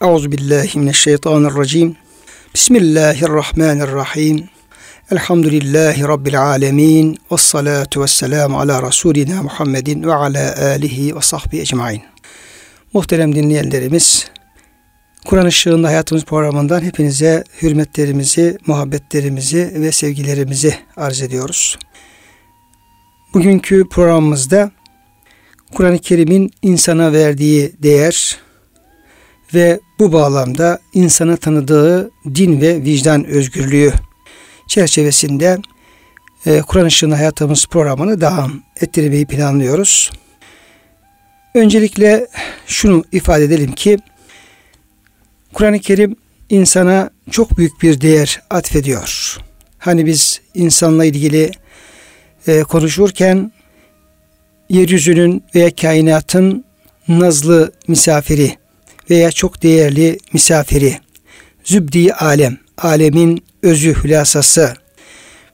Euzu billahi mineşşeytanirracim. Bismillahirrahmanirrahim. Elhamdülillahi rabbil alamin. Ves salatu vesselam ala rasulina Muhammedin ve ala alihi ve sahbihi ecmaîn. Muhterem dinleyenlerimiz, Kur'an Işığında Hayatımız programından hepinize hürmetlerimizi, muhabbetlerimizi ve sevgilerimizi arz ediyoruz. Bugünkü programımızda Kur'an-ı Kerim'in insana verdiği değer ve bu bağlamda insana tanıdığı din ve vicdan özgürlüğü çerçevesinde e, Kur'an Işığında Hayatımız programını devam ettirmeyi planlıyoruz. Öncelikle şunu ifade edelim ki Kur'an-ı Kerim insana çok büyük bir değer atfediyor. Hani biz insanla ilgili e, konuşurken yeryüzünün veya kainatın nazlı misafiri veya çok değerli misafiri, zübdi alem, alemin özü hülasası,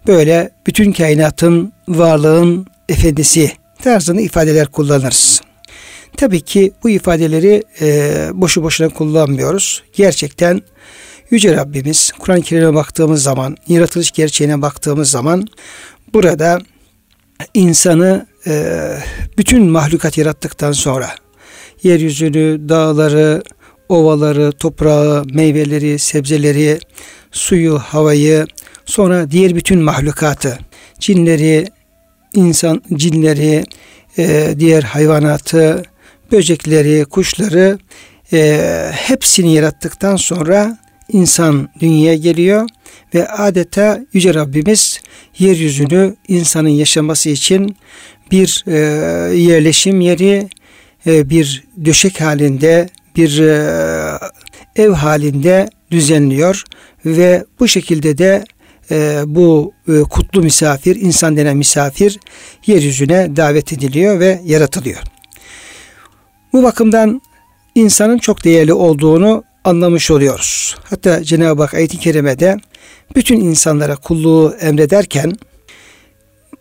böyle bütün kainatın varlığın efendisi tarzını ifadeler kullanırız. Tabii ki bu ifadeleri e, boşu boşuna kullanmıyoruz. Gerçekten Yüce Rabbimiz Kur'an-ı Kerim'e baktığımız zaman, yaratılış gerçeğine baktığımız zaman burada insanı e, bütün mahlukat yarattıktan sonra yeryüzünü, dağları, ovaları, toprağı, meyveleri, sebzeleri, suyu, havayı, sonra diğer bütün mahlukatı, cinleri, insan cinleri, e, diğer hayvanatı, böcekleri, kuşları e, hepsini yarattıktan sonra insan dünyaya geliyor ve adeta Yüce Rabbimiz yeryüzünü insanın yaşaması için bir e, yerleşim yeri, bir döşek halinde, bir e, ev halinde düzenliyor ve bu şekilde de e, bu e, kutlu misafir, insan denen misafir yeryüzüne davet ediliyor ve yaratılıyor. Bu bakımdan insanın çok değerli olduğunu anlamış oluyoruz. Hatta Cenab-ı Hak ayet-i kerimede bütün insanlara kulluğu emrederken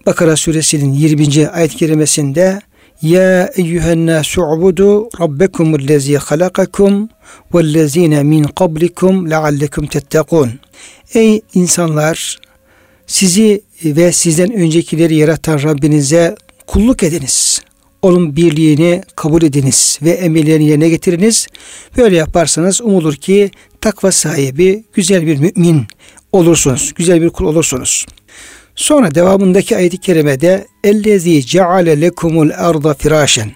Bakara suresinin 20. ayet-i kerimesinde ya eyyühen nasu ubudu rabbekumul lezi halakakum vellezine min qablikum leallekum tettekun. Ey insanlar sizi ve sizden öncekileri yaratan Rabbinize kulluk ediniz. Onun birliğini kabul ediniz ve emirlerini yerine getiriniz. Böyle yaparsanız umulur ki takva sahibi güzel bir mümin olursunuz. Güzel bir kul olursunuz. Sonra devamındaki ayet-i kerimede ellezî ceale lekumul arda firâşen.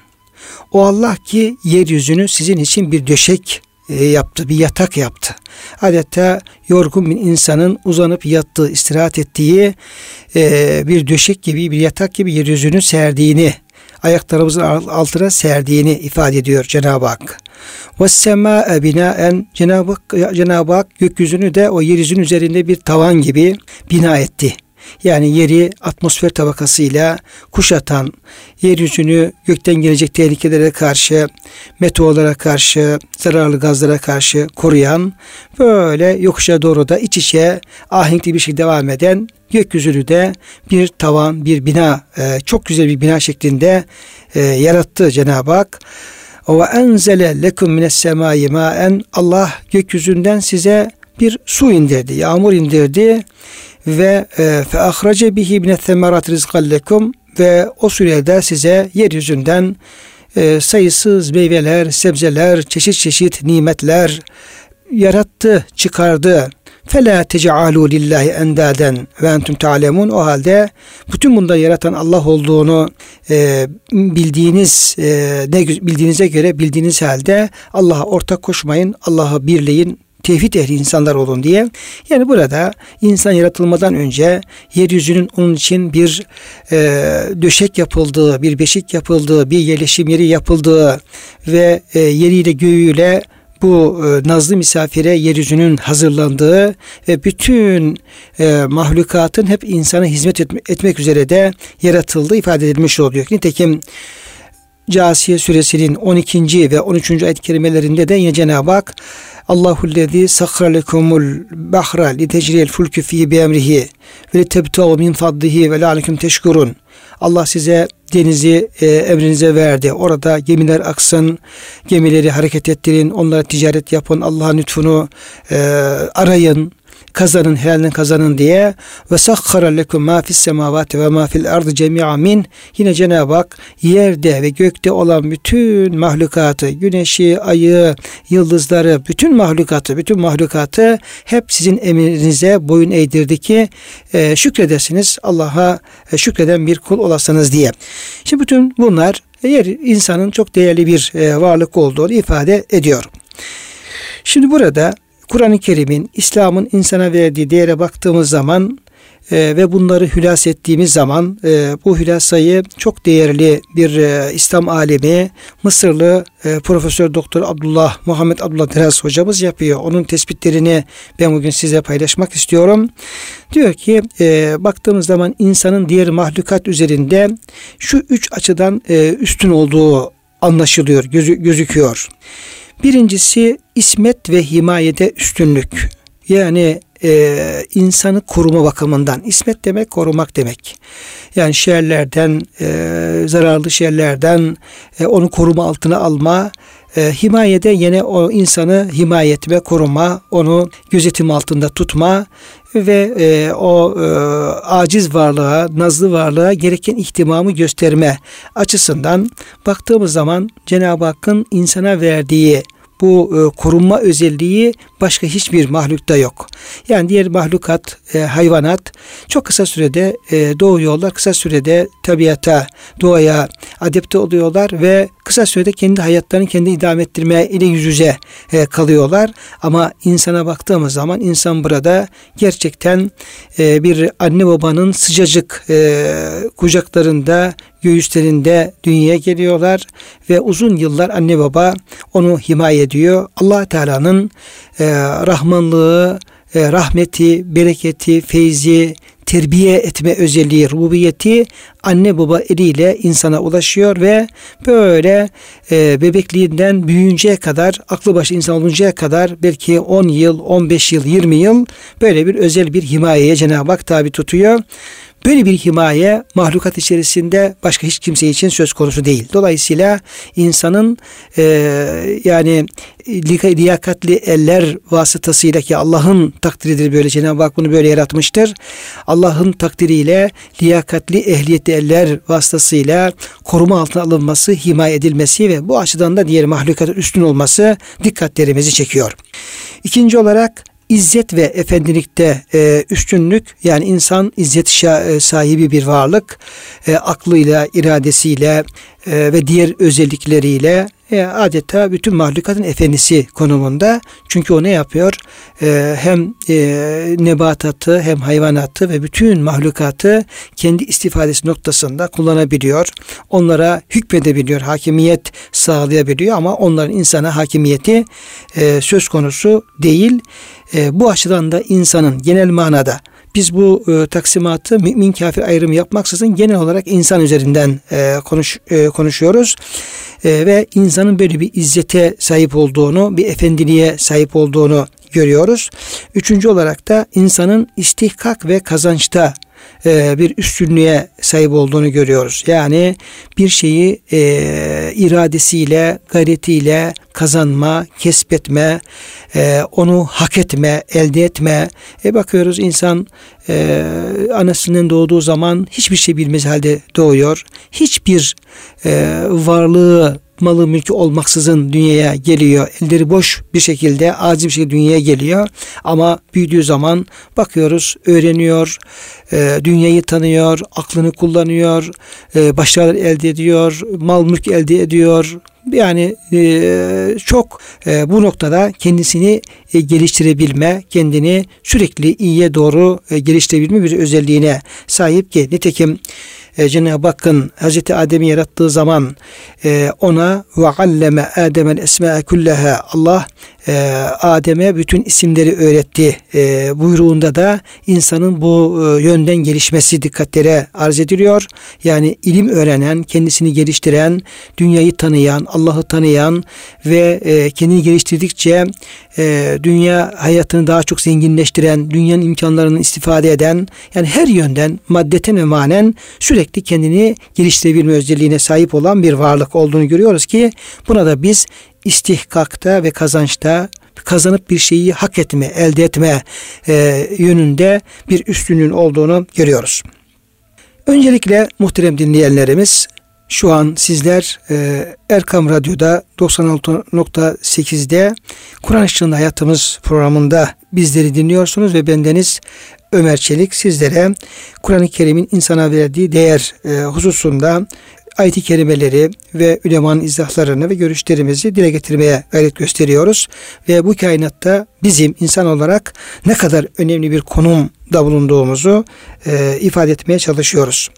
O Allah ki yeryüzünü sizin için bir döşek e, yaptı, bir yatak yaptı. Adeta yorgun bir insanın uzanıp yattığı, istirahat ettiği e, bir döşek gibi, bir yatak gibi yeryüzünü serdiğini, ayaklarımızın altına serdiğini ifade ediyor Cenab-ı Hak. Ve semâe binaen Cenab-ı Hak, Cenab-ı Hak gökyüzünü de o yeryüzünün üzerinde bir tavan gibi bina etti. Yani yeri atmosfer tabakasıyla kuşatan, yeryüzünü gökten gelecek tehlikelere karşı, meteorlara karşı, zararlı gazlara karşı koruyan, böyle yokuşa doğru da iç içe ahenkli bir şey devam eden gökyüzünü de bir tavan, bir bina, e, çok güzel bir bina şeklinde e, yarattı Cenab-ı Hak. Ve enzele lekum mines semai maen Allah gökyüzünden size bir su indirdi, yağmur indirdi ve e, fe ahrace bihi min semerat rizqan lekum ve o sürede size yeryüzünden e, sayısız meyveler, sebzeler, çeşit çeşit nimetler yarattı, çıkardı. Fela tec'alu lillahi endaden ve entum ta'lemun. O halde bütün bunda yaratan Allah olduğunu e, bildiğiniz ne bildiğinize göre bildiğiniz halde Allah'a ortak koşmayın. Allah'a birleyin, tevhid ehli insanlar olun diye. Yani burada insan yaratılmadan önce yeryüzünün onun için bir e, döşek yapıldığı, bir beşik yapıldığı, bir yerleşim yeri yapıldığı ve e, yeriyle göğüyle bu e, nazlı misafire yeryüzünün hazırlandığı ve bütün e, mahlukatın hep insana hizmet etme, etmek üzere de yaratıldığı ifade edilmiş oluyor. Nitekim Casiye suresinin 12. ve 13. ayet kelimelerinde de yine Cenab-ı Hak Allahu lezî sakhra lekumul bahra li tecriyel fulkü fî bi emrihi ve li tebtâhu min fadlihi ve la'alekum teşkurun. Allah size denizi e, emrinize verdi. Orada gemiler aksın, gemileri hareket ettirin, onlara ticaret yapın, Allah'ın lütfunu e, arayın kazanın helalinden kazanın diye ve sakhara lekum ma fis semavati ve ma fil ardı cemi'a min yine Cenab-ı Hak yerde ve gökte olan bütün mahlukatı güneşi ayı yıldızları bütün mahlukatı bütün mahlukatı hep sizin emrinize boyun eğdirdi ki e, şükredesiniz Allah'a e, şükreden bir kul olasınız diye. Şimdi bütün bunlar eğer insanın çok değerli bir e, varlık olduğunu ifade ediyor. Şimdi burada Kur'an-ı Kerim'in, İslam'ın insana verdiği değere baktığımız zaman e, ve bunları hülas ettiğimiz zaman e, bu hülasayı çok değerli bir e, İslam alemi Mısırlı e, Profesör Doktor Abdullah Muhammed Abdullah Deras hocamız yapıyor. Onun tespitlerini ben bugün size paylaşmak istiyorum. Diyor ki e, baktığımız zaman insanın diğer mahlukat üzerinde şu üç açıdan e, üstün olduğu anlaşılıyor, gözü, gözüküyor. Birincisi ismet ve himayede üstünlük. Yani e, insanı koruma bakımından. İsmet demek korumak demek. Yani şerlerden, e, zararlı şerlerden e, onu koruma altına alma. E, himayede yine o insanı himaye etme, koruma, onu gözetim altında tutma ve e, o e, aciz varlığa, nazlı varlığa gereken ihtimamı gösterme açısından baktığımız zaman Cenab-ı Hakk'ın insana verdiği bu e, korunma özelliği başka hiçbir mahlukta yok. Yani diğer mahlukat, e, hayvanat çok kısa sürede e, doğuyorlar, kısa sürede tabiata, doğaya adapte oluyorlar ve kısa sürede kendi hayatlarını kendi idame ettirmeye ile yüz yüze kalıyorlar. Ama insana baktığımız zaman insan burada gerçekten bir anne babanın sıcacık kucaklarında göğüslerinde dünyaya geliyorlar ve uzun yıllar anne baba onu himaye ediyor. Allah Teala'nın e, rahmanlığı, e, rahmeti, bereketi, feyzi, terbiye etme özelliği, rububiyeti anne baba eliyle insana ulaşıyor ve böyle e, bebekliğinden büyüyünceye kadar, aklı başı insan oluncaya kadar belki 10 yıl, 15 yıl, 20 yıl böyle bir özel bir himayeye Cenab-ı Hak tabi tutuyor. Böyle bir himaye mahlukat içerisinde başka hiç kimse için söz konusu değil. Dolayısıyla insanın e, yani liyakatli eller vasıtasıyla ki Allah'ın takdiridir böyle Cenab-ı Hak bunu böyle yaratmıştır. Allah'ın takdiriyle liyakatli ehliyetli eller vasıtasıyla koruma altına alınması, himaye edilmesi ve bu açıdan da diğer mahlukatın üstün olması dikkatlerimizi çekiyor. İkinci olarak İzzet ve efendilikte e, üstünlük yani insan izzet e, sahibi bir varlık e, aklıyla, iradesiyle e, ve diğer özellikleriyle e, adeta bütün mahlukatın efendisi konumunda. Çünkü o ne yapıyor? E, hem e, nebatatı hem hayvanatı ve bütün mahlukatı kendi istifadesi noktasında kullanabiliyor. Onlara hükmedebiliyor, hakimiyet sağlayabiliyor ama onların insana hakimiyeti e, söz konusu değil. E, bu açıdan da insanın genel manada biz bu e, taksimatı mümin kafir ayrımı yapmaksızın genel olarak insan üzerinden e, konuş e, konuşuyoruz. E, ve insanın böyle bir izzete sahip olduğunu, bir efendiliğe sahip olduğunu görüyoruz. Üçüncü olarak da insanın istihkak ve kazançta e, bir üstünlüğe sahip olduğunu görüyoruz. Yani bir şeyi e, iradesiyle, gayretiyle kazanma, kesbetme, e, onu hak etme, elde etme. E bakıyoruz insan e, anasının doğduğu zaman hiçbir şey bilmez halde doğuyor. Hiçbir e, varlığı malı mülkü olmaksızın dünyaya geliyor. Elleri boş bir şekilde aciz bir şekilde dünyaya geliyor. Ama büyüdüğü zaman bakıyoruz öğreniyor, e, dünyayı tanıyor, aklını kullanıyor, e, başarılar elde ediyor, mal mülk elde ediyor. Yani e, çok e, bu noktada kendisini e, geliştirebilme, kendini sürekli iyiye doğru e, geliştirebilme bir özelliğine sahip ki nitekim e, Cenab-ı Hakk'ın Hazreti Adem'i yarattığı zaman e, ona ve alleme Adem'el esma'e kulleha Allah e, Adem'e bütün isimleri öğretti e, buyruğunda da insanın bu e, yönden gelişmesi dikkatlere arz ediliyor. Yani ilim öğrenen, kendisini geliştiren, dünyayı tanıyan, Allah'ı tanıyan ve e, kendini geliştirdikçe dünya hayatını daha çok zenginleştiren, dünyanın imkanlarını istifade eden, yani her yönden maddeten ve manen sürekli kendini geliştirebilme özelliğine sahip olan bir varlık olduğunu görüyoruz ki buna da biz istihkakta ve kazançta kazanıp bir şeyi hak etme, elde etme e, yönünde bir üstünlüğün olduğunu görüyoruz. Öncelikle muhterem dinleyenlerimiz şu an sizler e, Erkam Radyo'da 96.8'de Kur'an Işığında Hayatımız programında bizleri dinliyorsunuz ve bendeniz Ömer Çelik sizlere Kur'an-ı Kerim'in insana verdiği değer e, hususunda ayet-i kerimeleri ve ülemanın izahlarını ve görüşlerimizi dile getirmeye gayret gösteriyoruz. Ve bu kainatta bizim insan olarak ne kadar önemli bir konumda bulunduğumuzu e, ifade etmeye çalışıyoruz.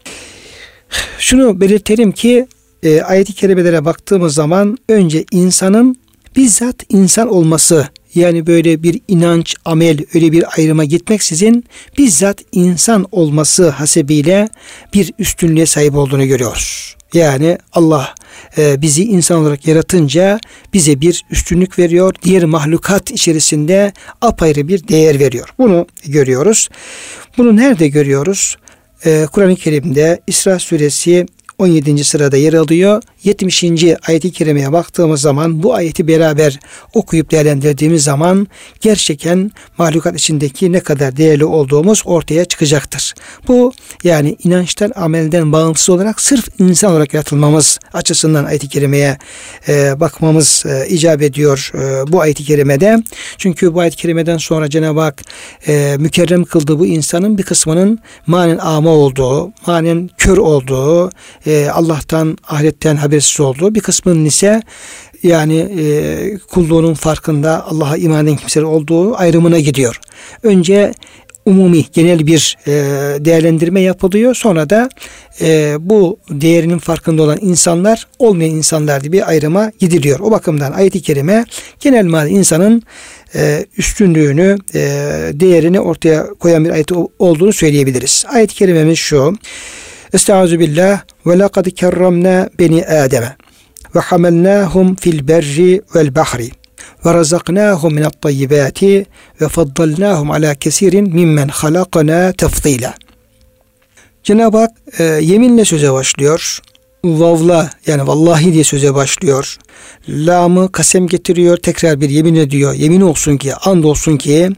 Şunu belirtelim ki e, ayet-i kerimelere baktığımız zaman önce insanın bizzat insan olması yani böyle bir inanç, amel, öyle bir ayrıma gitmeksizin bizzat insan olması hasebiyle bir üstünlüğe sahip olduğunu görüyoruz. Yani Allah e, bizi insan olarak yaratınca bize bir üstünlük veriyor. Diğer mahlukat içerisinde apayrı bir değer veriyor. Bunu görüyoruz. Bunu nerede görüyoruz? E, Kur'an-ı Kerim'de İsra suresi 17. sırada yer alıyor. 70. ayeti kerimeye baktığımız zaman bu ayeti beraber okuyup değerlendirdiğimiz zaman gerçekten mahlukat içindeki ne kadar değerli olduğumuz ortaya çıkacaktır. Bu yani inançtan, amelden bağımsız olarak sırf insan olarak yaratılmamız açısından ayeti kerimeye e, bakmamız e, icap ediyor e, bu ayeti kerimede. Çünkü bu ayet-i kerimeden sonra Cenab-ı Hak e, mükerrem kıldığı bu insanın bir kısmının manen ama olduğu, manen kör olduğu, e, Allah'tan, ahiretten habersiz olduğu, bir kısmının ise yani e, kulluğunun farkında Allah'a iman eden kimseler olduğu ayrımına gidiyor. Önce umumi genel bir e, değerlendirme yapılıyor. Sonra da e, bu değerinin farkında olan insanlar olmayan insanlar diye bir ayrıma gidiliyor. O bakımdan ayet-i kerime genel manada insanın e, üstünlüğünü, e, değerini ortaya koyan bir ayet olduğunu söyleyebiliriz. Ayet-i kerimemiz şu. Estaizu billah ve lekad kerramna beni Adem'e ve hamelnahum fil berri vel bahri ve razaknahum minat tayyibati ve faddalnahum ala kesirin mimmen halakana tefdila. Cenab-ı Hak e, yeminle söze başlıyor. Vavla yani vallahi diye söze başlıyor. Lamı kasem getiriyor. Tekrar bir yemin ediyor. Yemin olsun ki, and olsun ki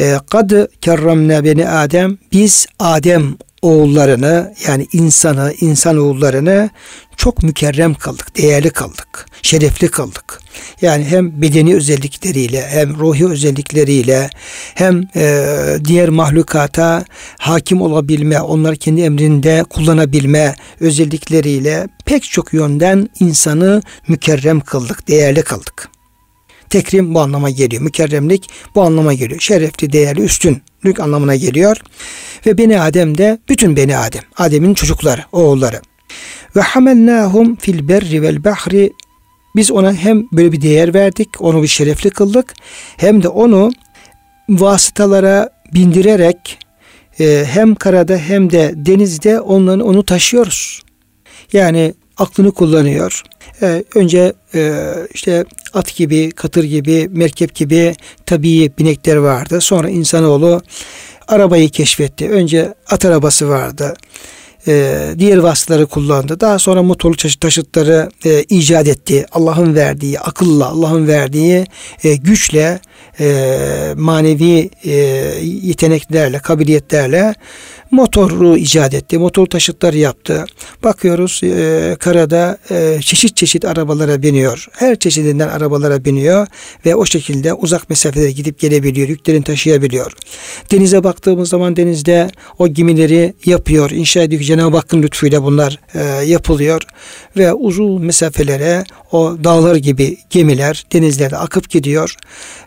e, kad kerramna beni Adem biz Adem oğullarını yani insanı, insan oğullarını çok mükerrem kıldık, değerli kıldık, şerefli kıldık. Yani hem bedeni özellikleriyle hem ruhi özellikleriyle hem e, diğer mahlukata hakim olabilme, onları kendi emrinde kullanabilme özellikleriyle pek çok yönden insanı mükerrem kıldık, değerli kıldık. Tekrim bu anlama geliyor. Mükerremlik bu anlama geliyor. Şerefli, değerli, üstünlük anlamına geliyor. Ve Beni Adem de bütün Beni Adem. Adem'in çocukları, oğulları. Ve hamennahum fil berri vel bahri biz ona hem böyle bir değer verdik, onu bir şerefli kıldık, hem de onu vasıtalara bindirerek e, hem karada hem de denizde onların onu taşıyoruz. Yani aklını kullanıyor. E, önce e, işte at gibi, katır gibi, merkep gibi tabii binekler vardı. Sonra insanoğlu arabayı keşfetti. Önce at arabası vardı. E, diğer vasıtaları kullandı. Daha sonra motorlu taşıtları e, icat etti. Allah'ın verdiği akılla, Allah'ın verdiği e, güçle, e, manevi e, yeteneklerle, kabiliyetlerle motoru icat etti. Motor taşıtları yaptı. Bakıyoruz e, karada e, çeşit çeşit arabalara biniyor. Her çeşidinden arabalara biniyor ve o şekilde uzak mesafelere gidip gelebiliyor. Yüklerini taşıyabiliyor. Denize baktığımız zaman denizde o gemileri yapıyor. İnşa ediyor. Cenab-ı Hakk'ın lütfuyla bunlar e, yapılıyor ve uzun mesafelere o dağlar gibi gemiler denizlerde akıp gidiyor.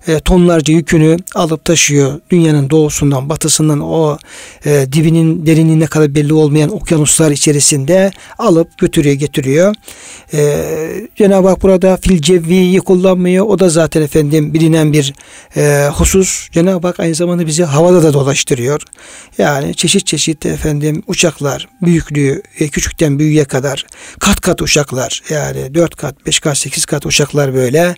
E, tonlarca yükünü alıp taşıyor. Dünyanın doğusundan batısından o e, dibi dibinin derinliğine kadar belli olmayan okyanuslar içerisinde alıp götürüyor getiriyor. Ee, Cenab-ı Hak burada fil cevviyi kullanmıyor. O da zaten efendim bilinen bir e, husus. Cenab-ı Hak aynı zamanda bizi havada da dolaştırıyor. Yani çeşit çeşit efendim uçaklar büyüklüğü e, küçükten büyüğe kadar kat kat uçaklar yani 4 kat 5 kat 8 kat uçaklar böyle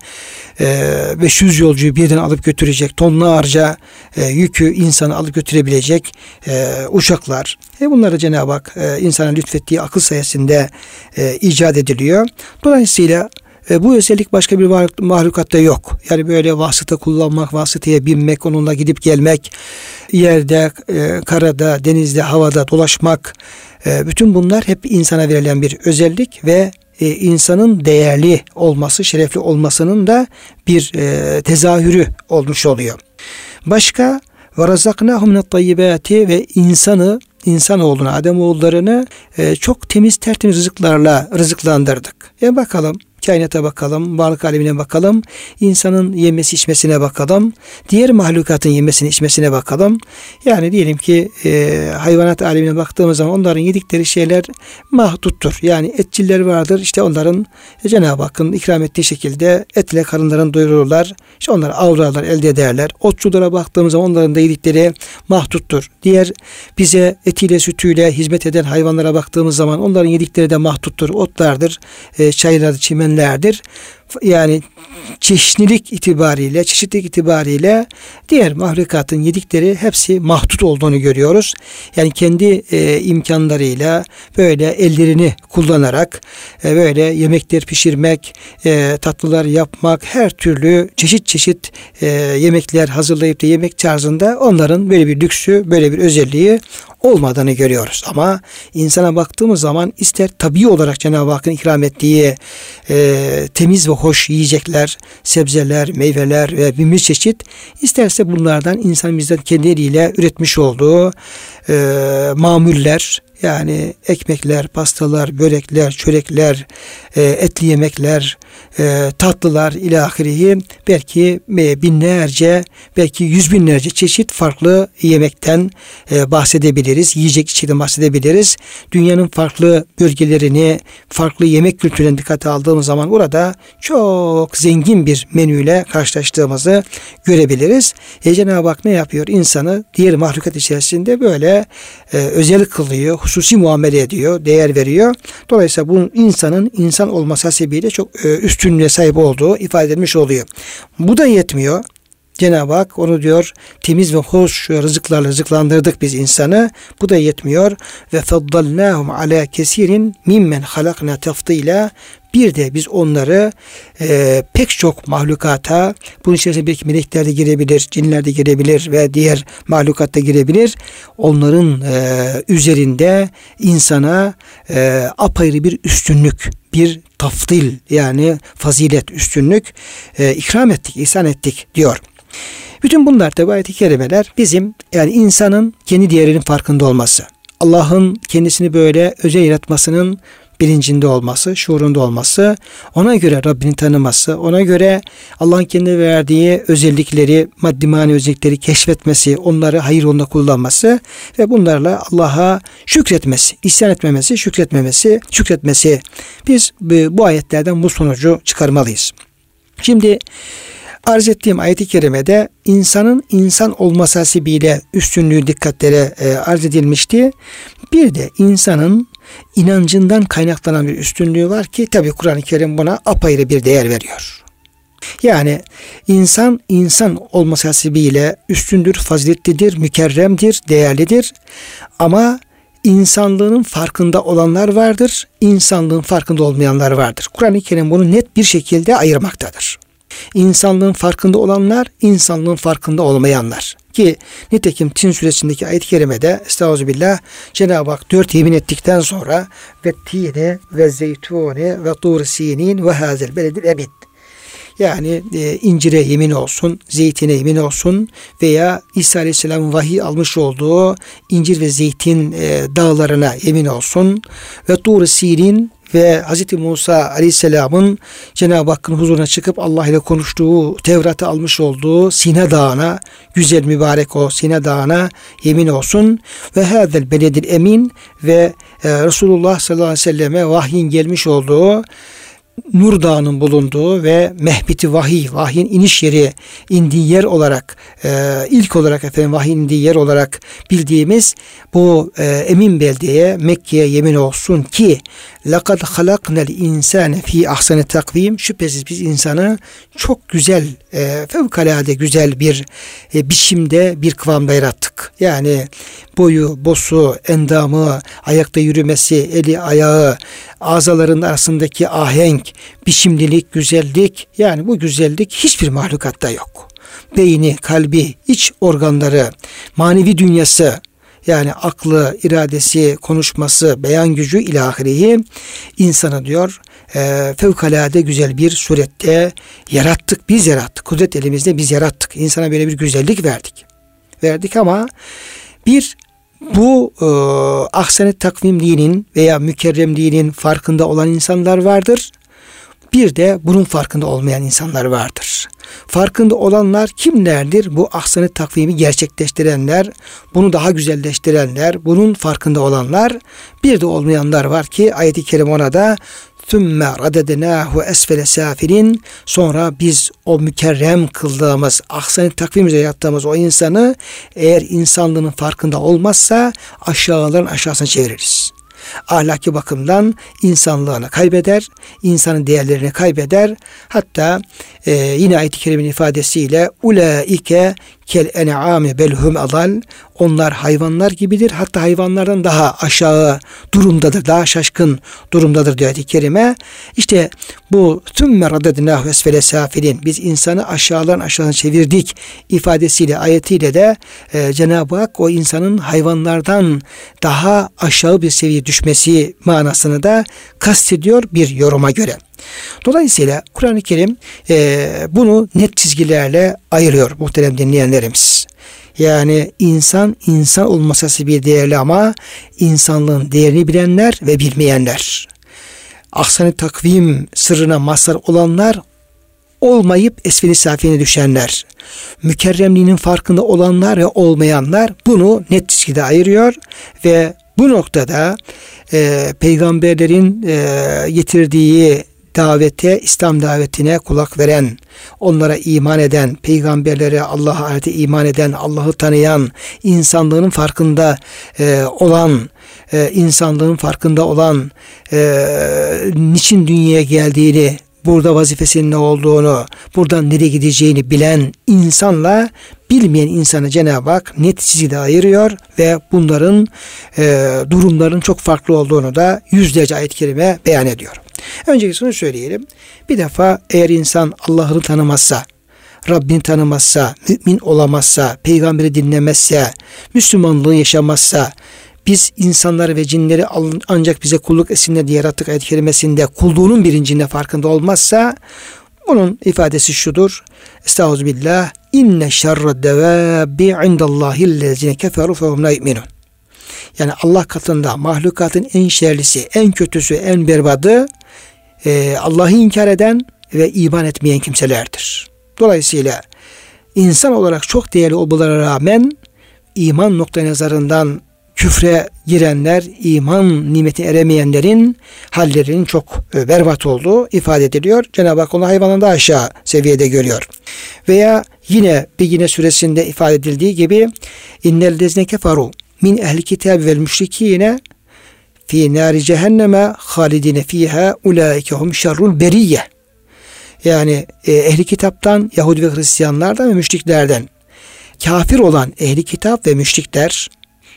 e, 500 yolcuyu birden alıp götürecek tonlarca e, yükü insanı alıp götürebilecek e, uçaklar. E bunları Cenab-ı Hak e, insana lütfettiği akıl sayesinde e, icat ediliyor. Dolayısıyla e, bu özellik başka bir mahlukatta yok. Yani böyle vasıta kullanmak, vasıtaya binmek, onunla gidip gelmek, yerde, e, karada, denizde, havada dolaşmak, e, bütün bunlar hep insana verilen bir özellik ve e, insanın değerli olması, şerefli olmasının da bir e, tezahürü olmuş oluyor. Başka ve razaknahum tayyibati ve insanı insanoğlunu, Adem oğullarını e, çok temiz tertemiz rızıklarla rızıklandırdık. Ya bakalım kainata bakalım, varlık alemine bakalım, insanın yemesi içmesine bakalım, diğer mahlukatın yemesine içmesine bakalım. Yani diyelim ki e, hayvanat alemine baktığımız zaman onların yedikleri şeyler mahduttur. Yani etçiller vardır. İşte onların e, Cenab-ı Hakk'ın ikram ettiği şekilde etle karınlarını doyururlar. İşte onları avlarlar, elde ederler. Otçulara baktığımız zaman onların da yedikleri mahduttur. Diğer bize etiyle sütüyle hizmet eden hayvanlara baktığımız zaman onların yedikleri de mahduttur. Otlardır, e, çaylar, çimen edenlerdir. Yani çeşnilik itibariyle, çeşitlilik itibariyle diğer mahlukatın yedikleri hepsi mahdut olduğunu görüyoruz. Yani kendi e, imkanlarıyla böyle ellerini kullanarak e, böyle yemekler pişirmek, e, tatlılar yapmak, her türlü çeşit çeşit e, yemekler hazırlayıp da yemek tarzında onların böyle bir lüksü, böyle bir özelliği olmadığını görüyoruz. Ama insana baktığımız zaman ister tabii olarak Cenab-ı Hakk'ın ikram ettiği e, temiz ve hoş yiyecekler, sebzeler, meyveler ve bin bir çeşit. İsterse bunlardan insan bizden kendi eliyle üretmiş olduğu e, mamuller, yani ekmekler, pastalar, börekler, çörekler, e, etli yemekler, e, tatlılar ilahirihi belki e, binlerce, belki yüz binlerce çeşit farklı yemekten e, bahsedebiliriz. Yiyecek içeriden bahsedebiliriz. Dünyanın farklı bölgelerini, farklı yemek kültürüne dikkate aldığımız zaman burada çok zengin bir menüyle karşılaştığımızı görebiliriz. E, Cenab-ı Hak ne yapıyor? İnsanı diğer mahlukat içerisinde böyle e, özel kılıyor, hususi muamele ediyor, değer veriyor. Dolayısıyla bu insanın insan olması hasebiyle çok e, üstünlüğe sahip olduğu ifade edilmiş oluyor. Bu da yetmiyor. Cenab-ı Hak onu diyor temiz ve hoş rızıklarla rızıklandırdık biz insanı. Bu da yetmiyor. Ve faddalnahum ala kesirin mimmen halakna tafdila bir de biz onları e, pek çok mahlukata, bunun içerisinde belki melekler de girebilir, cinler de girebilir ve diğer mahlukat da girebilir. Onların e, üzerinde insana e, apayrı bir üstünlük, bir taftil yani fazilet, üstünlük e, ikram ettik, ihsan ettik diyor. Bütün bunlar tabi ayet-i kerimeler bizim yani insanın kendi değerinin farkında olması. Allah'ın kendisini böyle özel yaratmasının bilincinde olması, şuurunda olması, ona göre Rabbini tanıması, ona göre Allah'ın kendine verdiği özellikleri, maddi manevi özellikleri keşfetmesi, onları hayır yolunda kullanması ve bunlarla Allah'a şükretmesi, isyan etmemesi, şükretmemesi, şükretmesi. Biz bu ayetlerden bu sonucu çıkarmalıyız. Şimdi arz ettiğim ayet-i kerimede insanın insan olması hasebiyle üstünlüğü dikkatlere e, arz edilmişti. Bir de insanın inancından kaynaklanan bir üstünlüğü var ki tabi Kur'an-ı Kerim buna apayrı bir değer veriyor. Yani insan insan olması hasebiyle üstündür, faziletlidir, mükerremdir, değerlidir. Ama insanlığının farkında olanlar vardır, insanlığın farkında olmayanlar vardır. Kur'an-ı Kerim bunu net bir şekilde ayırmaktadır. İnsanlığın farkında olanlar, insanlığın farkında olmayanlar. Ki nitekim Tin suresindeki ayet-i kerimede Estağfirullah Cenab-ı Hak dört yemin ettikten sonra ve tine ve zeytune ve tur sinin ve hazel beledil emin. Yani e, incire yemin olsun, zeytine yemin olsun veya İsa Aleyhisselam vahiy almış olduğu incir ve zeytin e, dağlarına yemin olsun ve tur sinin ve Hz. Musa Aleyhisselam'ın Cenab-ı Hakk'ın huzuruna çıkıp Allah ile konuştuğu, Tevrat'ı almış olduğu Sine Dağı'na, güzel mübarek o Sine Dağı'na yemin olsun. Ve hadel beledil emin ve e, Resulullah sallallahu aleyhi ve selleme vahyin gelmiş olduğu Nur Dağı'nın bulunduğu ve mehbiti vahiy, vahyin iniş yeri, indiği yer olarak, e, ilk olarak efendim vahyin indiği yer olarak bildiğimiz bu e, emin beldeye, Mekke'ye yemin olsun ki لَقَدْ خَلَقْنَا الْاِنْسَانَ fi ahsani takvim Şüphesiz biz insanı çok güzel, e, fevkalade güzel bir e, biçimde, bir kıvamda yarattık. Yani boyu, bosu, endamı, ayakta yürümesi, eli, ayağı, azaların arasındaki ahenk, biçimlilik, güzellik yani bu güzellik hiçbir mahlukatta yok. Beyni, kalbi, iç organları, manevi dünyası yani aklı, iradesi, konuşması, beyan gücü ilahiriyi insanı diyor e, fevkalade güzel bir surette yarattık. Biz yarattık. Kudret elimizde biz yarattık. İnsana böyle bir güzellik verdik. Verdik ama bir bu e, ahsenet takvimliğinin veya mükerremliğinin farkında olan insanlar vardır. Bir de bunun farkında olmayan insanlar vardır. Farkında olanlar kimlerdir? Bu ahsenet takvimi gerçekleştirenler, bunu daha güzelleştirenler, bunun farkında olanlar. Bir de olmayanlar var ki ayeti kerim ona da ثُمَّ رَدَدْنَاهُ esfele safilin Sonra biz o mükerrem kıldığımız, ahsen takvimimize yattığımız o insanı eğer insanlığının farkında olmazsa aşağıların aşağısına çeviririz ahlaki bakımdan insanlığını kaybeder, insanın değerlerini kaybeder. Hatta e, yine ayet-i kerimin ifadesiyle ulaike kel en'ami belhum adal onlar hayvanlar gibidir. Hatta hayvanlardan daha aşağı durumdadır. Daha şaşkın durumdadır diyor ayet-i kerime. İşte bu tümme radednahu esfele safilin biz insanı aşağıdan aşağıdan çevirdik ifadesiyle ayetiyle de e, Cenab-ı Hak o insanın hayvanlardan daha aşağı bir seviye düşmesi manasını da kastediyor bir yoruma göre. Dolayısıyla Kur'an-ı Kerim e, bunu net çizgilerle ayırıyor muhterem dinleyenlerimiz. Yani insan insan olması bir değerli ama insanlığın değerini bilenler ve bilmeyenler. Ahsan-ı takvim sırrına mazhar olanlar olmayıp esferi safiyene düşenler. Mükerremliğinin farkında olanlar ve olmayanlar bunu net çizgide ayırıyor ve bu noktada e, peygamberlerin e, getirdiği davete, İslam davetine kulak veren, onlara iman eden, peygamberlere, Allah'a ayete iman eden, Allah'ı tanıyan, insanlığın farkında e, olan, e, insanlığın farkında olan, e, niçin dünyaya geldiğini, burada vazifesinin ne olduğunu, buradan nereye gideceğini bilen insanla bilmeyen insanı Cenab-ı Hak net çizgide ayırıyor ve bunların e, durumların çok farklı olduğunu da yüzlerce ayet-i kerime beyan ediyor. Önceki söyleyelim. Bir defa eğer insan Allah'ını tanımazsa, Rabbini tanımazsa, mümin olamazsa, peygamberi dinlemezse, Müslümanlığı yaşamazsa, biz insanları ve cinleri ancak bize kulluk etsinler diye yarattık ayet kelimesinde kulluğunun bilincinde farkında olmazsa bunun ifadesi şudur. Estağfirullah. İnne şerre devabi indallahi lezine keferu fehum la yu'minun. Yani Allah katında mahlukatın en şerlisi, en kötüsü, en berbadı e, Allah'ı inkar eden ve iman etmeyen kimselerdir. Dolayısıyla insan olarak çok değerli olmalara rağmen iman nokta nazarından küfre girenler, iman nimeti eremeyenlerin hallerinin çok e, berbat olduğu ifade ediliyor. Cenab-ı Hak onu hayvanın da aşağı seviyede görüyor. Veya yine Begine suresinde ifade edildiği gibi innel lezne kefaru min ehli kitab vel müşrikine fi nari cehenneme halidine fiha ulaike hum şerrul beriyye. Yani e, ehli kitaptan Yahudi ve Hristiyanlardan ve müşriklerden kafir olan ehli kitap ve müşrikler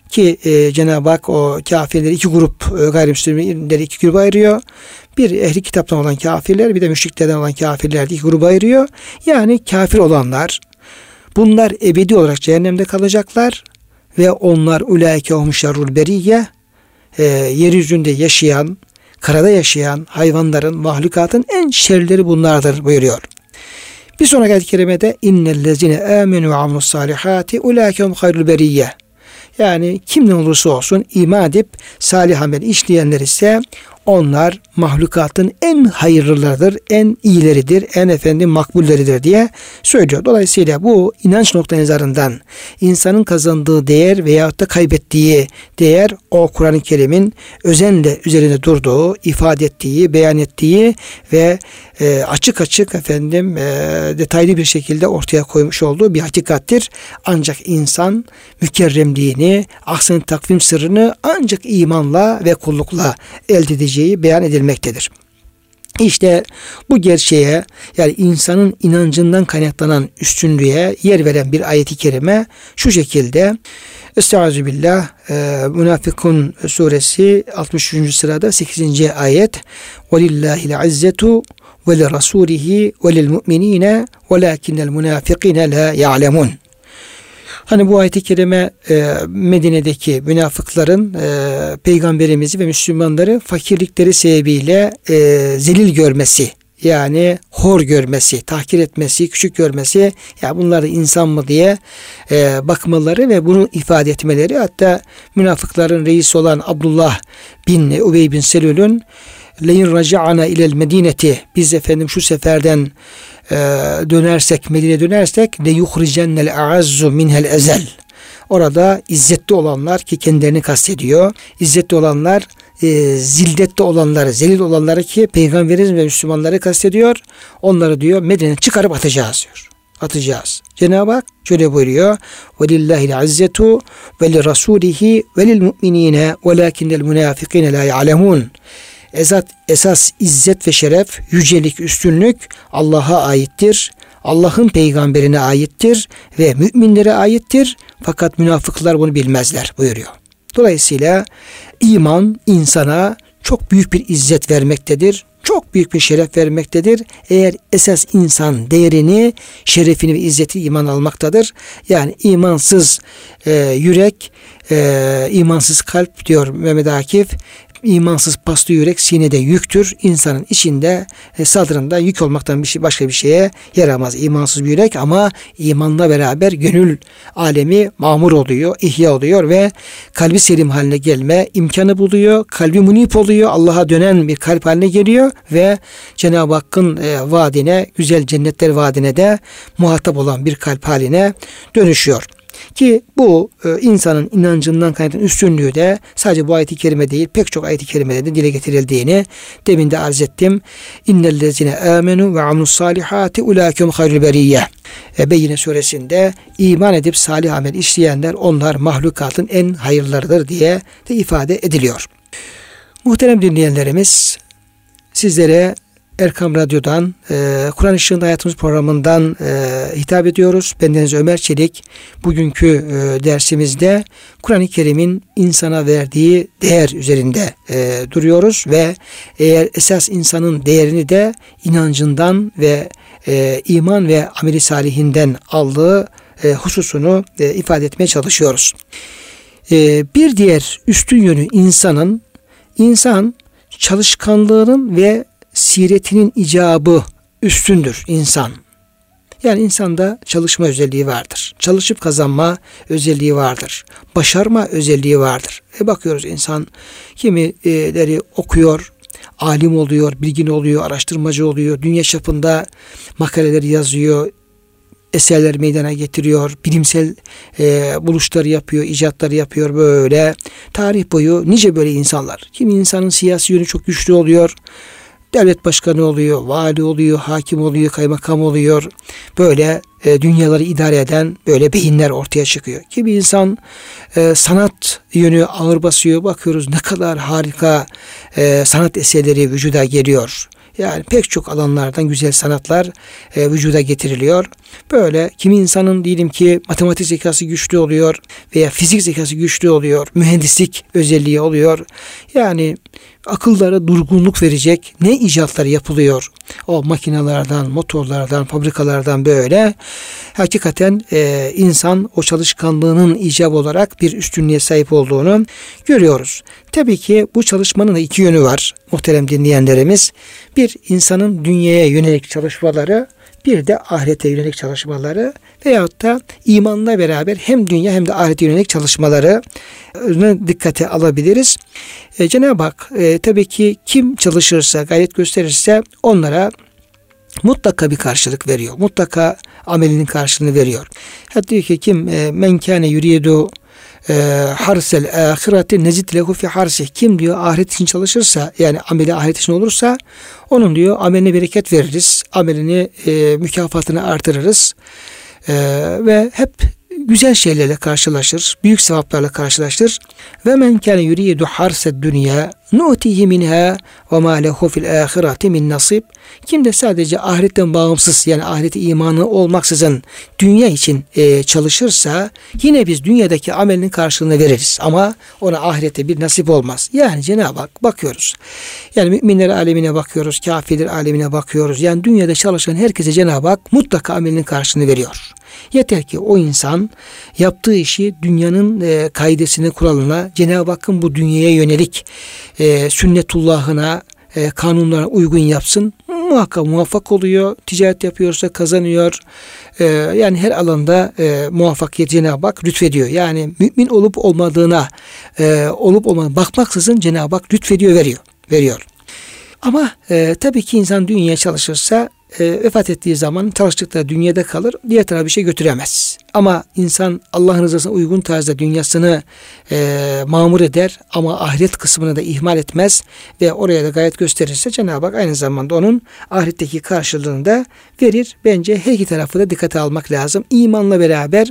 ki e, Cenab-ı Hak o kafirleri iki grup e, gayrimüslimleri iki gruba ayırıyor. Bir ehli kitaptan olan kafirler bir de müşriklerden olan kafirler iki gruba ayırıyor. Yani kafir olanlar bunlar ebedi olarak cehennemde kalacaklar ve onlar ulaike hum şerrul beriyye e, yeryüzünde yaşayan, karada yaşayan hayvanların, mahlukatın en şerleri bunlardır buyuruyor. Bir sonraki ayet-i kerimede innellezine amenu ve amilus salihati ulaikehum hayrul beriyye. Yani kimden olursa olsun iman edip salih amel işleyenler ise onlar mahlukatın en hayırlılarıdır, en iyileridir, en efendim makbulleridir diye söylüyor. Dolayısıyla bu inanç nokta nazarından insanın kazandığı değer veyahut da kaybettiği değer o Kur'an-ı Kerim'in özenle üzerinde durduğu, ifade ettiği, beyan ettiği ve e, açık açık efendim e, detaylı bir şekilde ortaya koymuş olduğu bir hakikattir. Ancak insan mükerremliğini, ahsen takvim sırrını ancak imanla ve kullukla elde edeceği beyan edilmektedir. İşte bu gerçeğe yani insanın inancından kaynaklanan üstünlüğe yer veren bir ayeti kerime şu şekilde Estaizu billah e, Münafıkun suresi 63. sırada 8. ayet وَلِلَّهِ الْعِزَّةُ ve li rasulihi ve lil mu'minine velakinnel munafikine la. Hani bu ayet-i kerime e, Medine'deki münafıkların e, peygamberimizi ve Müslümanları fakirlikleri sebebiyle e, zelil görmesi yani hor görmesi, tahkir etmesi, küçük görmesi, ya bunlar insan mı diye e, bakmaları ve bunu ifade etmeleri hatta münafıkların reisi olan Abdullah bin Ubey bin Selül'ün leyin raca'ana ilel medineti biz efendim şu seferden e, dönersek Medine dönersek le yuhricennel a'azzu minhel ezel orada izzetli olanlar ki kendilerini kastediyor izzetli olanlar e, zildette olanları, zelil olanları ki peygamberimiz ve Müslümanları kastediyor. Onları diyor Medine'den çıkarıp atacağız diyor. Atacağız. Cenab-ı Hak şöyle buyuruyor. وَلِلَّهِ الْعَزَّةُ وَلِرَسُولِهِ وَلِلْمُؤْمِنِينَ وَلَاكِنَّ الْمُنَافِقِينَ لَا يَعْلَمُونَ Esas, esas izzet ve şeref, yücelik, üstünlük Allah'a aittir. Allah'ın peygamberine aittir ve müminlere aittir. Fakat münafıklar bunu bilmezler buyuruyor. Dolayısıyla iman insana çok büyük bir izzet vermektedir. Çok büyük bir şeref vermektedir. Eğer esas insan değerini, şerefini ve izzeti iman almaktadır. Yani imansız e, yürek, e, imansız kalp diyor Mehmet Akif imansız paslı yürek sinede yüktür. İnsanın içinde e, sadrında yük olmaktan bir şey başka bir şeye yaramaz. İmansız bir yürek ama imanla beraber gönül alemi mamur oluyor, ihya oluyor ve kalbi selim haline gelme imkanı buluyor. Kalbi munip oluyor. Allah'a dönen bir kalp haline geliyor ve Cenab-ı Hakk'ın e, vaadine, güzel cennetler vaadine de muhatap olan bir kalp haline dönüşüyor. Ki bu e, insanın inancından kaynaklanan üstünlüğü de sadece bu ayeti kerime değil pek çok ayeti kerimede de dile getirildiğini demin de arz ettim. İnnellezine amenu ve amlus salihati ulâküm hayrül beriyye. E, Beyyine suresinde iman edip salih amel işleyenler onlar mahlukatın en hayırlarıdır diye de ifade ediliyor. Muhterem dinleyenlerimiz sizlere Erkam Radyo'dan, e, Kur'an Işığında Hayatımız programından e, hitap ediyoruz. Bendeniz Ömer Çelik. Bugünkü e, dersimizde Kur'an-ı Kerim'in insana verdiği değer üzerinde e, duruyoruz ve eğer esas insanın değerini de inancından ve e, iman ve ameli salihinden aldığı e, hususunu e, ifade etmeye çalışıyoruz. E, bir diğer üstün yönü insanın, insan çalışkanlığının ve siretinin icabı üstündür insan. Yani insanda çalışma özelliği vardır. Çalışıp kazanma özelliği vardır. Başarma özelliği vardır. E bakıyoruz insan kimileri okuyor, alim oluyor, bilgin oluyor, araştırmacı oluyor, dünya çapında makaleler yazıyor, eserler meydana getiriyor, bilimsel e, buluşları yapıyor, icatları yapıyor böyle. Tarih boyu nice böyle insanlar. Kimi insanın siyasi yönü çok güçlü oluyor devlet başkanı oluyor, vali oluyor, hakim oluyor, kaymakam oluyor. Böyle e, dünyaları idare eden böyle beyinler ortaya çıkıyor. Ki bir insan e, sanat yönü ağır basıyor. Bakıyoruz ne kadar harika e, sanat eserleri vücuda geliyor. Yani pek çok alanlardan güzel sanatlar e, vücuda getiriliyor. Böyle kimi insanın diyelim ki matematik zekası güçlü oluyor veya fizik zekası güçlü oluyor. Mühendislik özelliği oluyor. Yani akıllara durgunluk verecek ne icatlar yapılıyor. O makinelerden, motorlardan, fabrikalardan böyle. Hakikaten e, insan o çalışkanlığının icap olarak bir üstünlüğe sahip olduğunu görüyoruz. Tabii ki bu çalışmanın da iki yönü var muhterem dinleyenlerimiz. Bir insanın dünyaya yönelik çalışmaları bir de ahirete yönelik çalışmaları veyahut da imanla beraber hem dünya hem de ahirete yönelik çalışmaları dikkate alabiliriz. E, Cenab-ı Hak e, tabii ki kim çalışırsa, gayret gösterirse onlara mutlaka bir karşılık veriyor. Mutlaka amelinin karşılığını veriyor. Hatta diyor ki kim e, men kâne yuridu e, harsel ahireti nezid lehu fi harsih. Kim diyor ahiret için çalışırsa yani ameli ahiret için olursa onun diyor ameline bereket veririz. Amelini e, mükafatını artırırız. E, ve hep güzel şeylerle karşılaşır, büyük sevaplarla karşılaşır. Ve men kâne yuridu harsed dünya nu'tihi minha ve ma lehu fil ahireti min nasib. Kim de sadece ahiretten bağımsız yani ahireti imanı olmaksızın dünya için e, çalışırsa yine biz dünyadaki amelinin karşılığını veririz. Ama ona ahirette bir nasip olmaz. Yani Cenab-ı Hak bakıyoruz. Yani müminler alemine bakıyoruz, kafirler alemine bakıyoruz. Yani dünyada çalışan herkese Cenab-ı Hak mutlaka amelinin karşılığını veriyor. Yeter ki o insan yaptığı işi dünyanın e, kaidesine, kuralına, Cenab-ı Hakk'ın bu dünyaya yönelik e, sünnetullahına, e, kanunlara uygun yapsın. Muhakkak muvaffak oluyor. Ticaret yapıyorsa kazanıyor. E, yani her alanda e, muvaffakiyet Cenab-ı Hak lütfediyor. Yani mümin olup olmadığına, e, olup olmadığına bakmaksızın Cenab-ı Hak lütfediyor, veriyor. veriyor. Ama e, tabii ki insan dünyaya çalışırsa e, vefat ettiği zaman çalıştıkları dünyada kalır. Diğer tarafa bir şey götüremez. Ama insan Allah'ın rızasına uygun tarzda dünyasını e, mamur eder ama ahiret kısmını da ihmal etmez ve oraya da gayet gösterirse Cenab-ı Hak aynı zamanda onun ahiretteki karşılığını da verir. Bence her iki tarafı da dikkate almak lazım. İmanla beraber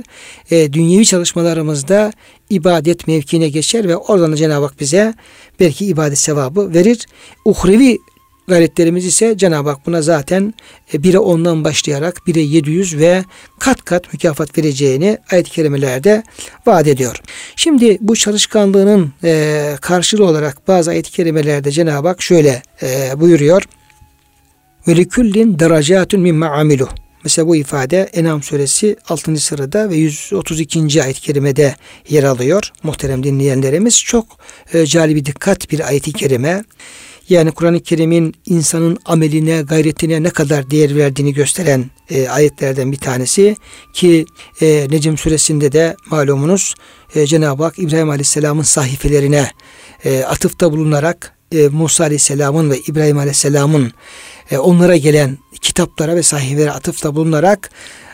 e, dünyevi çalışmalarımızda ibadet mevkine geçer ve oradan da Cenab-ı Hak bize belki ibadet sevabı verir. Uhrevi gayretlerimiz ise Cenab-ı Hak buna zaten 1'e 10'dan başlayarak 1'e 700 ve kat kat mükafat vereceğini ayet-i kerimelerde vaat ediyor. Şimdi bu çalışkanlığının e, karşılığı olarak bazı ayet-i kerimelerde Cenab-ı Hak şöyle e, buyuruyor. Likullin derecatun mimma amilu. Mesela bu ifade Enam suresi 6. sırada ve 132. ayet-i kerimede yer alıyor. Muhterem dinleyenlerimiz çok e, cali bir dikkat bir ayet-i kerime. Yani Kur'an-ı Kerim'in insanın ameline, gayretine ne kadar değer verdiğini gösteren e, ayetlerden bir tanesi ki e, Necm suresinde de malumunuz e, Cenab-ı Hak İbrahim Aleyhisselam'ın sahifelerine e, atıfta bulunarak e, Musa Aleyhisselam'ın ve İbrahim Aleyhisselam'ın e, onlara gelen kitaplara ve sahifelere atıfta bulunarak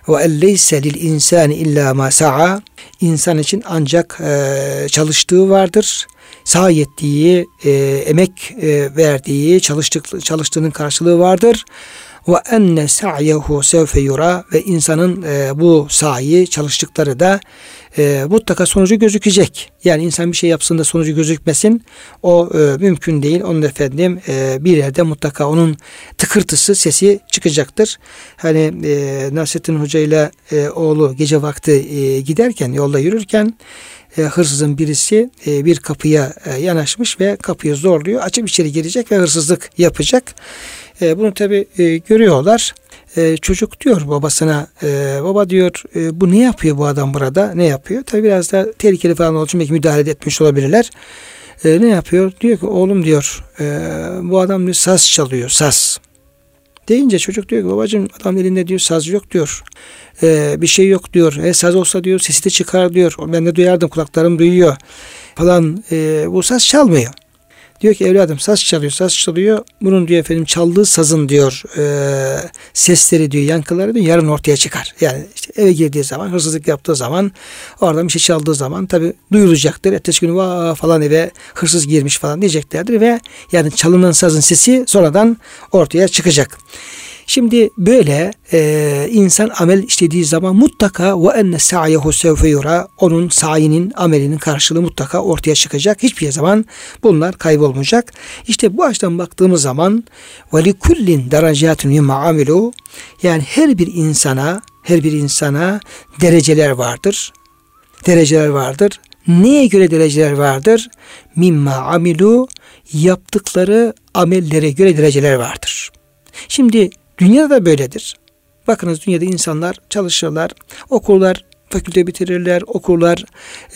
ve elleyse lil insani illa ma sa'a. İnsan için ancak e, çalıştığı vardır sahi ettiği, e, emek e, verdiği, çalıştık, çalıştığının karşılığı vardır. Ve enne sa'yehu sevfe yura ve insanın e, bu sahi çalıştıkları da e, mutlaka sonucu gözükecek. Yani insan bir şey yapsın da sonucu gözükmesin o e, mümkün değil. Onun efendim e, bir yerde mutlaka onun tıkırtısı sesi çıkacaktır. Hani e, Nasrettin Hoca ile e, oğlu gece vakti e, giderken yolda yürürken e, hırsızın birisi e, bir kapıya e, yanaşmış ve kapıyı zorluyor. Açıp içeri girecek ve hırsızlık yapacak. E, bunu tabi e, görüyorlar. E, çocuk diyor babasına e, baba diyor e, bu ne yapıyor bu adam burada ne yapıyor? Tabi biraz da tehlikeli falan olduğu için belki müdahale etmiş olabilirler. E, ne yapıyor? Diyor ki oğlum diyor e, bu adam bir saz çalıyor saz. Deyince çocuk diyor ki babacığım adam elinde diyor saz yok diyor. Ee, bir şey yok diyor. E, saz olsa diyor sesi de çıkar diyor. Ben de duyardım kulaklarım duyuyor falan. E, bu saz çalmıyor. Diyor ki evladım saz çalıyor, saz çalıyor. Bunun diyor efendim çaldığı sazın diyor e, sesleri diyor, yankıları diyor yarın ortaya çıkar. Yani işte eve girdiği zaman, hırsızlık yaptığı zaman, oradan bir şey çaldığı zaman tabi duyulacaktır. Ertesi gün vaa falan eve hırsız girmiş falan diyeceklerdir ve yani çalınan sazın sesi sonradan ortaya çıkacak. Şimdi böyle e, insan amel işlediği zaman mutlaka ve enne sa'yehu sevfe yura onun sayinin amelinin karşılığı mutlaka ortaya çıkacak. Hiçbir zaman bunlar kaybolmayacak. İşte bu açıdan baktığımız zaman ve li kullin derecatun mimma amilu yani her bir insana her bir insana dereceler vardır. Dereceler vardır. Neye göre dereceler vardır? Mimma amilu yaptıkları amellere göre dereceler vardır. Şimdi Dünyada da böyledir. Bakınız dünyada insanlar çalışırlar, okullar, fakülte bitirirler, okurlar,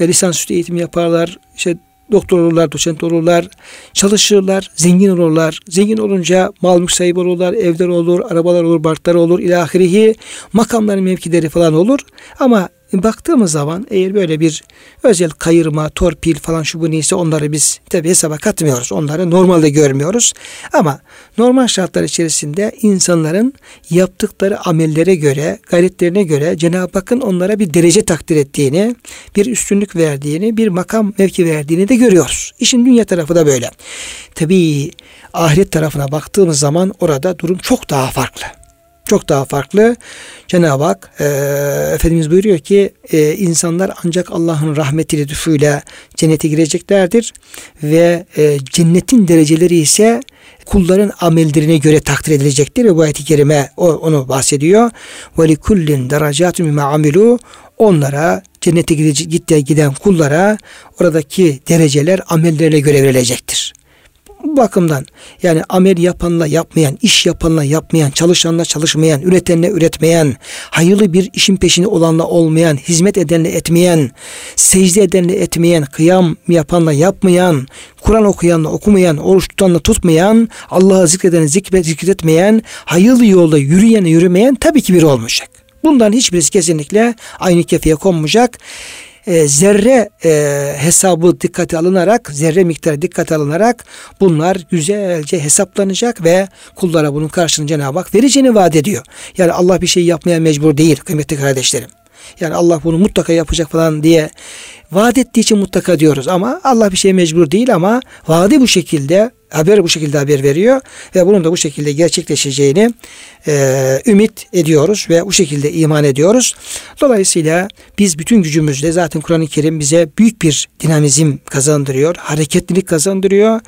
e, lisansüstü eğitim yaparlar, işte doktor olurlar, doçent olurlar, çalışırlar, zengin olurlar. Zengin olunca mal mülk sahibi olurlar, evler olur, arabalar olur, barklar olur, ilahirihi, makamların mevkileri falan olur. Ama baktığımız zaman eğer böyle bir özel kayırma, torpil falan şu bu neyse onları biz tabi hesaba katmıyoruz. Onları normalde görmüyoruz. Ama normal şartlar içerisinde insanların yaptıkları amellere göre, gayretlerine göre Cenab-ı Hakk'ın onlara bir derece takdir ettiğini, bir üstünlük verdiğini, bir makam mevki verdiğini de görüyoruz. İşin dünya tarafı da böyle. Tabi ahiret tarafına baktığımız zaman orada durum çok daha farklı çok daha farklı. Cenab-ı Hak e, Efendimiz buyuruyor ki e, insanlar ancak Allah'ın rahmeti lütfuyla cennete gireceklerdir ve e, cennetin dereceleri ise kulların amellerine göre takdir edilecektir ve bu ayet-i kerime o, onu bahsediyor. Ve li kullin derecatun amilu onlara cennete giden kullara oradaki dereceler amellerine göre verilecektir. Bakımdan yani amel yapanla yapmayan, iş yapanla yapmayan, çalışanla çalışmayan, üretenle üretmeyen, hayırlı bir işin peşinde olanla olmayan, hizmet edenle etmeyen, secde edenle etmeyen, kıyam yapanla yapmayan, Kur'an okuyanla okumayan, oruç tutanla tutmayan, Allah'ı zikredene zikret, zikretmeyen, hayırlı yolda yürüyene yürümeyen tabii ki biri olmayacak. Bundan hiçbirisi kesinlikle aynı kefeye konmayacak e, zerre e, hesabı dikkate alınarak, zerre miktarı dikkate alınarak bunlar güzelce hesaplanacak ve kullara bunun karşılığını Cenab-ı Hak vereceğini vaat ediyor. Yani Allah bir şey yapmaya mecbur değil kıymetli kardeşlerim. Yani Allah bunu mutlaka yapacak falan diye vaat ettiği için mutlaka diyoruz ama Allah bir şeye mecbur değil ama vaadi bu şekilde haber bu şekilde haber veriyor ve bunun da bu şekilde gerçekleşeceğini e, ümit ediyoruz ve bu şekilde iman ediyoruz. Dolayısıyla biz bütün gücümüzle zaten Kur'an-ı Kerim bize büyük bir dinamizm kazandırıyor, hareketlilik kazandırıyor.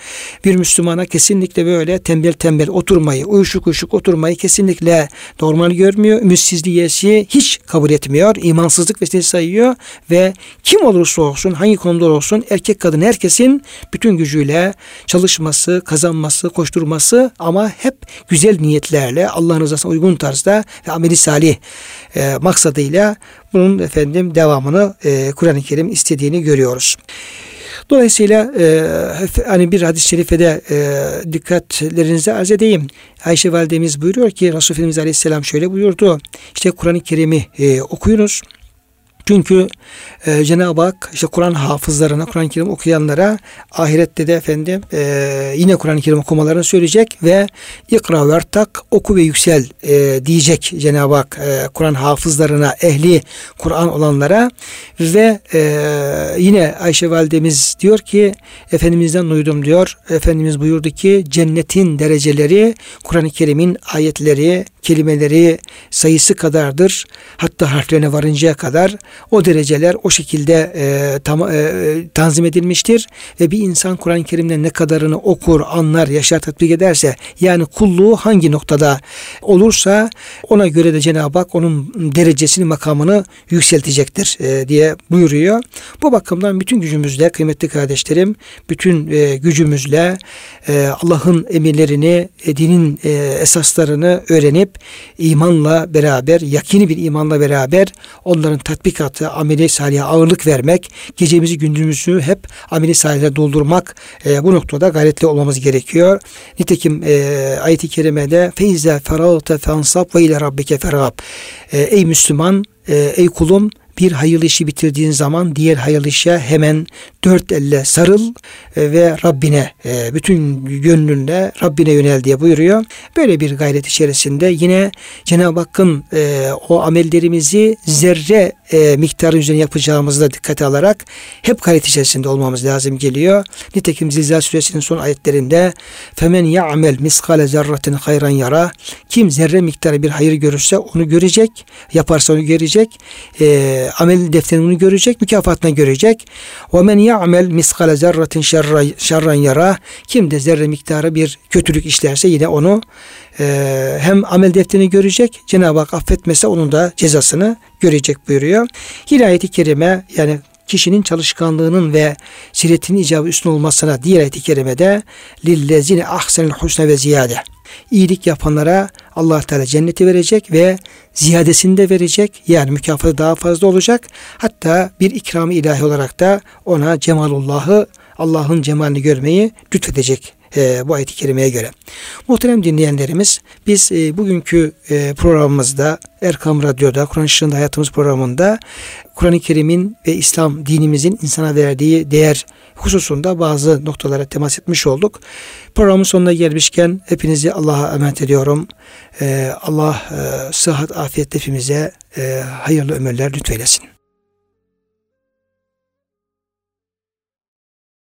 Bir Müslümana kesinlikle böyle tembel tembel oturmayı, uyuşuk uyuşuk oturmayı kesinlikle normal görmüyor. Ümitsizliği hiç kabul etmiyor. imansızlık vesilesi sayıyor ve kim olursa olsun, hangi konuda olsun erkek kadın herkesin bütün gücüyle çalışması, kazanması, koşturması ama hep güzel niyetlerle Allah'ın rızasına uygun tarzda ve ameli salih e, maksadıyla bunun efendim devamını e, Kur'an-ı Kerim istediğini görüyoruz. Dolayısıyla e, hani bir hadis-i şerifede e, dikkatlerinize arz edeyim. Ayşe validemiz buyuruyor ki Resulü Efendimiz Aleyhisselam şöyle buyurdu. İşte Kur'an-ı Kerim'i e, okuyunuz. Çünkü e, Cenab-ı Hak işte Kur'an hafızlarına, Kur'an-ı Kerim okuyanlara ahirette de efendim e, yine Kur'an-ı Kerim okumalarını söyleyecek ve ikra ve tak oku ve yüksel e, diyecek Cenab-ı Hak e, Kur'an hafızlarına, ehli Kur'an olanlara ve e, yine Ayşe validemiz diyor ki Efendimiz'den duydum diyor. Efendimiz buyurdu ki cennetin dereceleri Kur'an-ı Kerim'in ayetleri, kelimeleri sayısı kadardır. Hatta harflerine varıncaya kadar o dereceler o şekilde e, tam, e, tanzim edilmiştir. Ve bir insan Kur'an-ı Kerim'den ne kadarını okur, anlar, yaşar, tatbik ederse yani kulluğu hangi noktada olursa ona göre de Cenab-ı Hak onun derecesini, makamını yükseltecektir e, diye buyuruyor. Bu bakımdan bütün gücümüzle kıymetli kardeşlerim, bütün e, gücümüzle e, Allah'ın emirlerini, e, dinin e, esaslarını öğrenip imanla beraber, yakini bir imanla beraber onların tatbikatı, ameli salih'e ağırlık vermek, gecemizi gündüzümüzü hep ameli salih'e doldurmak e, bu noktada gayretli olmamız gerekiyor. Nitekim e, ayet-i kerimede feize feragte fensab ve ile rabbike ferab. E, ey Müslüman, e, ey kulum bir hayırlı işi bitirdiğin zaman diğer hayırlı işe hemen dört elle sarıl e, ve Rabbine e, bütün gönlünle Rabbine yönel diye buyuruyor. Böyle bir gayret içerisinde yine Cenab-ı Hakk'ın e, o amellerimizi zerre miktarı üzerine yapacağımızı da dikkate alarak hep gayret içerisinde olmamız lazım geliyor. Nitekim Zilzal suresinin son ayetlerinde femen ya'mel miskale zerratin hayran yara. Kim zerre miktarı bir hayır görürse onu görecek yaparsa onu görecek e, amel defterini görecek mükafatını görecek. Ve men ya'mel miskale zerratin şerran yara. Kim de zerre miktarı bir kötülük işlerse yine onu e, hem amel defterini görecek Cenab-ı Hak affetmese onun da cezasını görecek buyuruyor. Yine ayeti kerime yani kişinin çalışkanlığının ve siretinin icabı üstün olmasına diğer ayet-i kerimede lillezine ahsenil husne ve ziyade. İyilik yapanlara Allah Teala cenneti verecek ve ziyadesini de verecek. Yani mükafatı daha fazla olacak. Hatta bir ikramı ilahi olarak da ona cemalullahı Allah'ın cemalini görmeyi lütfedecek e, bu ayet-i kerimeye göre. Muhterem dinleyenlerimiz biz e, bugünkü e, programımızda Erkam Radyo'da Kur'an Işığında Hayatımız programında Kur'an-ı Kerim'in ve İslam dinimizin insana verdiği değer hususunda bazı noktalara temas etmiş olduk. Programın sonuna gelmişken hepinizi Allah'a emanet ediyorum. Allah sıhhat, afiyet hepimize hayırlı ömürler lütfeylesin.